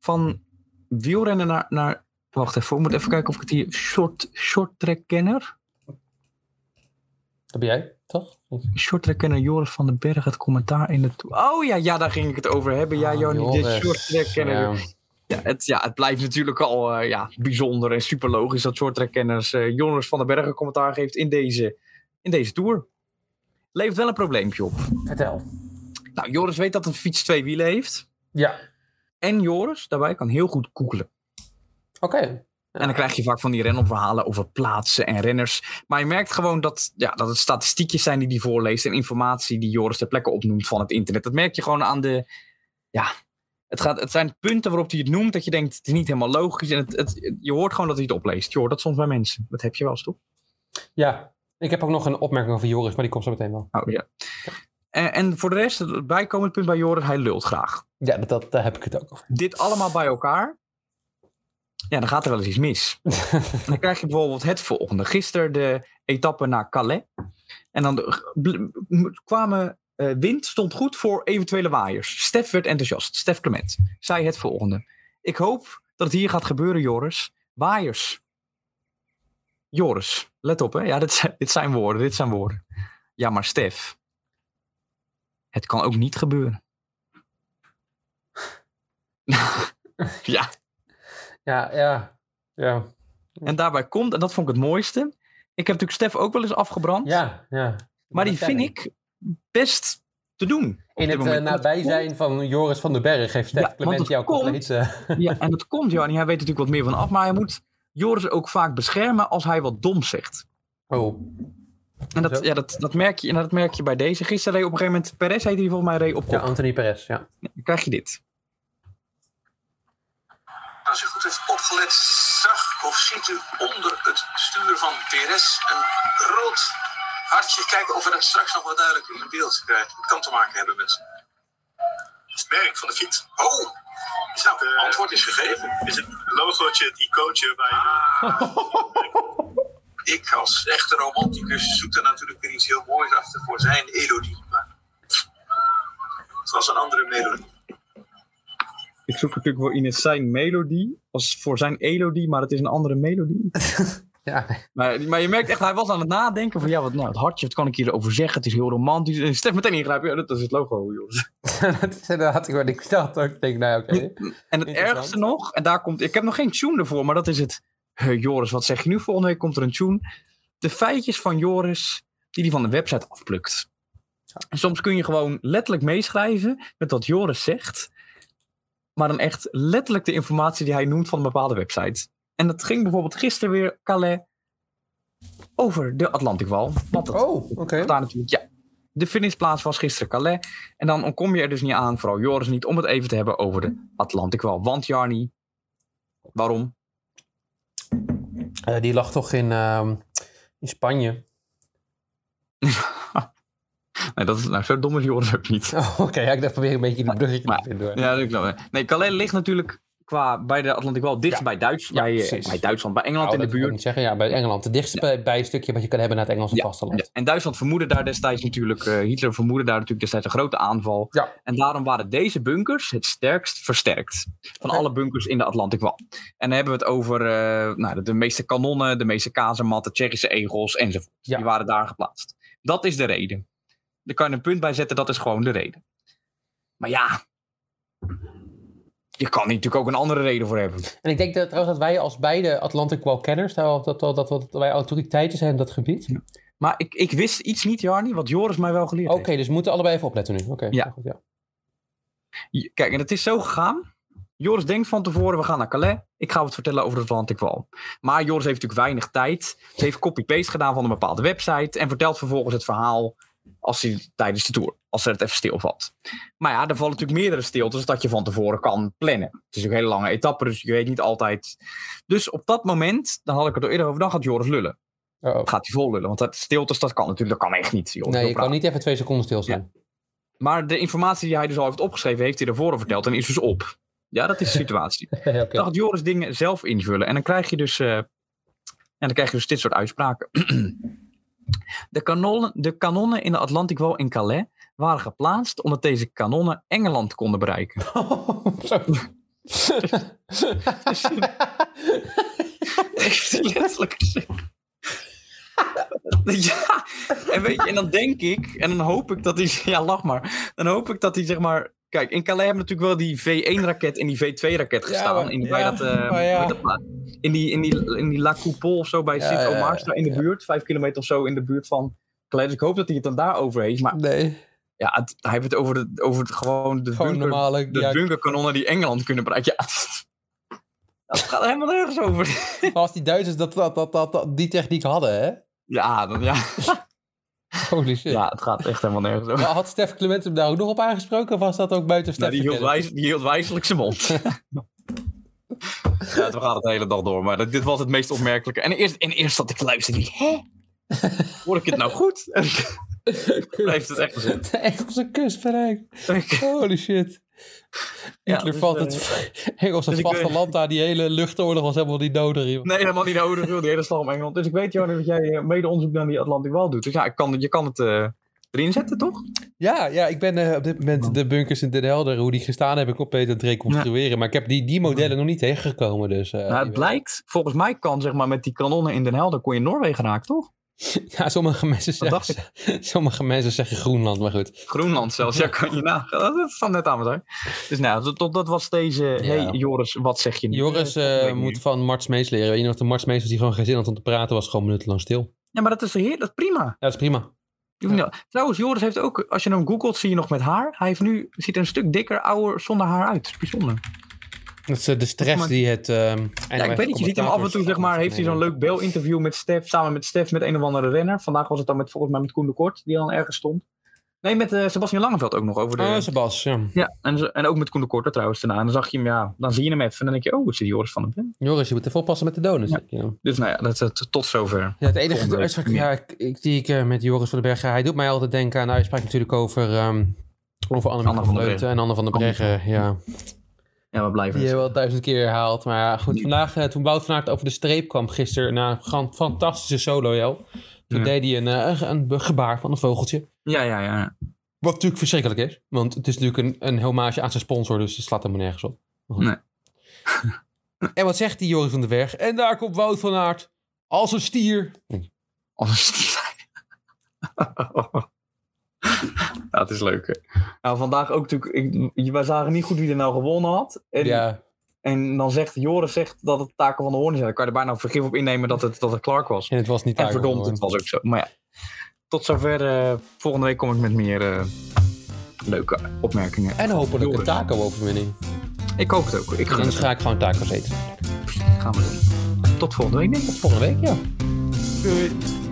Van wielrennen naar, naar... Wacht even, ik moet even kijken of ik het hier... Short, short track kenner. Dat ben jij, toch? Kenner Joris van den Berg. Het commentaar in de... Oh ja, ja, daar ging ik het over hebben. Ja, Ah, dit Joris. track kenner. Ja. Het, ja, het blijft natuurlijk al eh, ja, bijzonder en super logisch dat shorttrackkenners eh Jonas van den Bergen commentaar geeft in deze, in deze tour. Levert wel een probleempje op. Vertel. Nou, Joris weet dat een fiets twee wielen heeft. Ja, En Joris daarbij kan heel goed googlen. oké. En dan krijg je vaak van die renopverhalen over plaatsen en renners. Maar je merkt gewoon dat, ja, dat het statistiekjes zijn die hij voorleest. En informatie die Joris ter plekke opnoemt van het internet. Dat merk je gewoon aan de. Ja, het, gaat, het zijn punten waarop hij het noemt. Dat je denkt, het is niet helemaal logisch. En het, het, je hoort gewoon dat hij het opleest. Je hoort dat soms bij mensen. Dat heb je wel eens toch? Ja, Ik heb ook nog een opmerking over Joris, maar die komt zo meteen wel. Oh, ja. En, en voor de rest, het bijkomend punt bij Joris, hij lult graag. Ja, dat, dat, daar heb ik het ook over. Dit allemaal bij elkaar, ja, dan gaat er wel eens iets mis. dan krijg je bijvoorbeeld het volgende. Gisteren de etappe naar Calais. En dan kwamen, eh, wind stond goed voor eventuele waaiers. Stef werd enthousiast. Stef Clement zei het volgende. Ik hoop dat het hier gaat gebeuren, Joris. Waaiers. Joris, let op hè. Ja, dit zijn, dit zijn woorden, dit zijn woorden. Ja, maar Stef. Het kan ook niet gebeuren. ja, Ja, ja. Ja. En daarbij komt, en dat vond ik het mooiste. Ik heb natuurlijk Stef ook wel eens afgebrand. Ja, ja. maar die vind ik best te doen. In het eh, nabijzijn van Joris van den Berg heeft Stef Ja, Clement het jou komt- compleet... eh, Ja, en dat komt, Jannie. Hij weet natuurlijk wat meer van af. Maar hij moet Joris ook vaak beschermen als hij wat dom zegt. oh, En dat, Zo. ja, dat, dat, merk je, en dat merk je bij deze. Gisteren reed op een gegeven moment, Perez heet hij volgens mij, reed op ja. Anthony Perez, ja. Dan krijg je dit. Als u goed heeft opgelet, zag of ziet u onder het stuur van PRS een rood hartje. Kijken of we dat straks nog wat duidelijker in beeld krijgen. Het kan te maken hebben met het merk van de fiets. Oh, is dat het antwoord is gegeven? Is het logootje, het icoontje bij Ik als echte romanticus zoek er natuurlijk weer iets heel moois achter voor zijn Elodie. Maar het was een andere melodie. Ik zoek natuurlijk voor Ines zijn melodie. Als voor zijn elodie, maar het is een andere melodie. Ja, Maar, maar je merkt echt, hij was aan het nadenken van ja, wat, nou, het hartje, wat kan ik hierover zeggen? Het is heel romantisch. En Stef meteen ingrijpen, ja, dat is het logo, Joris. dat is inderdaad ik dacht. ook. Ik denk, nou oké. En het ergste nog, en daar komt, ik heb nog geen tune ervoor, maar dat is het. Joris, wat zeg je nu? Volgende week komt er een tune. De feitjes van Joris, die hij van de website afplukt. En soms kun je gewoon letterlijk meeschrijven met wat Joris zegt. Maar dan echt letterlijk de informatie die hij noemt van een bepaalde website. En dat ging bijvoorbeeld gisteren weer, Calais, over de Atlantikwal. Want dat Oh, oké. daar natuurlijk, ja. De finishplaats was gisteren Calais. En dan kom je er dus niet aan, vooral Joris niet, om het even te hebben over de Atlantikwal. Want Jarni, waarom? Eh, die lag toch in, ehm, in Spanje. Nee, dat is, nou, zo dom is Joris ook niet. Oh, oké, ja, ik dacht probeer een beetje die bruggetje Maar- te vinden. hoor. Ja, dat wel. Nee, Calais ligt natuurlijk qua, bij de Atlantikwal dicht Ja. bij, Duits, Ja, bij, eh, bij Duitsland, bij Engeland Nou, in de buurt. niet zeggen. Ja, bij Engeland. Het dichtste bij, bij stukje wat je kan hebben naar het Engelse vasteland. Ja, en Duitsland vermoedde daar destijds natuurlijk, eh, Hitler vermoedde daar natuurlijk destijds een grote aanval. Ja. En daarom waren deze bunkers het sterkst versterkt van alle bunkers in de Atlantikwal. En dan hebben we het over eh, nou, de, de meeste kanonnen, de meeste kazermatten, Tsjechische egels enzovoort. Ja. Die waren daar geplaatst. Dat is de reden. Daar kan je een punt bij zetten, dat is gewoon de reden. Maar ja, je kan hier natuurlijk ook een andere reden voor hebben. En ik denk dat, trouwens dat wij als beide Atlantic Wall kenners, dat, dat, dat, dat, wij autoriteiten zijn in dat gebied. Maar ik, ik wist iets niet, Jarni, wat Joris mij wel geleerd Oké, heeft. dus we moeten allebei even opletten nu. Oké, Ja. goed, ja. Kijk, en het is zo gegaan. Joris denkt van tevoren, we gaan naar Calais. Ik ga wat vertellen over de Atlantic Wall. Maar Joris heeft natuurlijk weinig tijd. Ze heeft copy-paste gedaan van een bepaalde website. En vertelt vervolgens het verhaal als hij, tijdens de tour. Als er het even stilvalt. Maar ja, er vallen natuurlijk meerdere stiltes dat je van tevoren kan plannen. Het is ook een hele lange etappe, dus je weet niet altijd. Dus op dat moment, dan had ik het er eerder over, dan gaat Joris lullen. Oh. Gaat hij vol lullen. Want dat stiltes, dat kan natuurlijk, dat kan echt niet. Joris Nee, je kan niet even twee seconden stilstaan. Maar de informatie die hij dus al heeft opgeschreven, heeft hij ervoor verteld en is dus op. Ja, dat is de situatie. Dan gaat Joris dingen zelf invullen. En dan krijg je dus, eh, en dan krijg je dus dit soort uitspraken. De kanonnen, de kanonnen in de Atlantikwal in Calais waren geplaatst omdat deze kanonnen Engeland konden bereiken. Zo. Heeft hij letterlijk. Ja, en weet je, en dan denk ik, en dan hoop ik dat hij, ja lach maar, dan hoop ik dat hij zeg maar, kijk, in Calais hebben natuurlijk wel die V1-raket en die V2-raket gestaan. maar- in, die, bij ja, dat, eh, maar ja. dat plaats? in, die, in, die, in die La Coupole of zo bij daar in de buurt, vijf kilometer of zo in de buurt van Calais. Dus ik hoop dat hij het dan daarover heeft, maar Nee, ja, het, hij heeft het over, de, over het, gewoon de gewoon bunker, normale... de bunkerkanonnen die Engeland kunnen bereiken. Ja, dat gaat helemaal nergens over. als die Duitsers dat, dat, dat, dat, dat- die techniek hadden, hè? Ja, dan, ja. Holy shit. ja, het gaat echt helemaal nergens over. Maar had Stef Clement hem daar ook nog op aangesproken? Of was dat ook buiten Stef? Nou, die, hield wijs, die hield wijselijk zijn mond. ja, we gaan het de hele dag door. Maar dat, dit was het meest opmerkelijke. En eerst, en eerst zat ik te luisteren. ik Hè? Hoor ik het nou goed? Heeft het echt gezegd. De Engelse kust bereikt. Holy shit. Ja, Hitler dus, valt eh, het Engelse dus vasteland daar. Die hele luchtoorlog was helemaal niet nodig. joh. Nee, helemaal niet nodig, joh, die hele slag om Engeland. Dus ik weet, Johan, dat jij eh, mede onderzoek naar die Atlantic Wall doet. Dus ja, ik kan, je kan het eh, erin zetten, toch? Ja, ja, ik ben op dit moment de bunkers in Den Helder, hoe die gestaan hebben, compleet aan het reconstrueren. Maar ik heb die, die modellen nog niet tegengekomen. Dus, nou, het blijkt, volgens mij kan, zeg maar, met die kanonnen in Den Helder, kon je Noorwegen raken, toch? Ja, sommige mensen, zeggen, sommige mensen zeggen Groenland, maar goed. Groenland zelfs, ja, kan je na. Dat staat net aan me daar. Dus nou, dat, dat- dat was deze. Hey Joris, wat zeg je nu? Joris Eh, eh, moet van Mart Smees leren. Weet je nog, de Mart Smees was die gewoon geen zin had om te praten, was gewoon minutenlang stil. Ja, maar dat is heer, dat is prima. Ja, dat is prima. Niet- Trouwens, Joris heeft ook, als je hem googelt, zie je nog met haar. Hij heeft nu, ziet er een stuk dikker, ouder, zonder haar uit. Dat is bijzonder. Dat is eh, de stress die het... ehm Ja, ik weet niet, je ziet hem af en toe, zeg maar, heeft hij zo'n leuk beeldinterview met Stef, samen met Stef, met een of andere renner. Vandaag was het dan met, volgens mij met Koen de Kort, die dan ergens stond. Nee, met eh Sebastian Langeveld ook nog over de... Oh, Sebas, ja. Ja, en, en ook met Koen de Korte trouwens daarna. En dan zag je hem, ja, dan zie je hem even en dan denk je, oh, is die Joris van den Pen. Joris, je moet even oppassen met de donuts. Ja. Ja. Dus nou ja, dat is het tot zover. Ja, het enige uitspraak ja, die ik eh, met Joris van den Bergen... Hij doet mij altijd denken aan de uitspraak natuurlijk over... ehm over Anne van van der Vleuten en Anne van der Breggen. Ja, Ja, we blijven. die hebben we al duizend keer herhaald. Maar ja, goed, vandaag eh, toen Wout van Aert over de streep kwam gisteren... na een fantastische solo, joh. Toen Ja. deed hij een, eh, een, gebaar van een vogeltje. Ja, ja, ja. Wat natuurlijk verschrikkelijk is. Want het is natuurlijk een, een hommage aan zijn sponsor. Dus het slaat helemaal nergens op. Maar goed. Nee. en wat zegt die Joris van den Berg? En daar komt Wout van Aert. Als een stier. Als een stier. Ja, het is leuk. hè. Nou, vandaag ook natuurlijk. Ik, wij zagen niet goed wie er nou gewonnen had. En, Ja, en dan zegt Joris zegt dat het Taken van de Hoorn is. Ja, Dan kan je er bijna vergif op innemen dat het, dat het Clark was. en het was niet En verdomd, het was ook zo. Maar ja, tot zover. eh, volgende week kom ik met meer eh, leuke opmerkingen. En hopelijk een taco-overwinning. Ik hoop het ook. Ik ga het ga ik gewoon tacos eten. gaan we doen. Tot volgende week. denk ik. Tot volgende week, ja. Doei.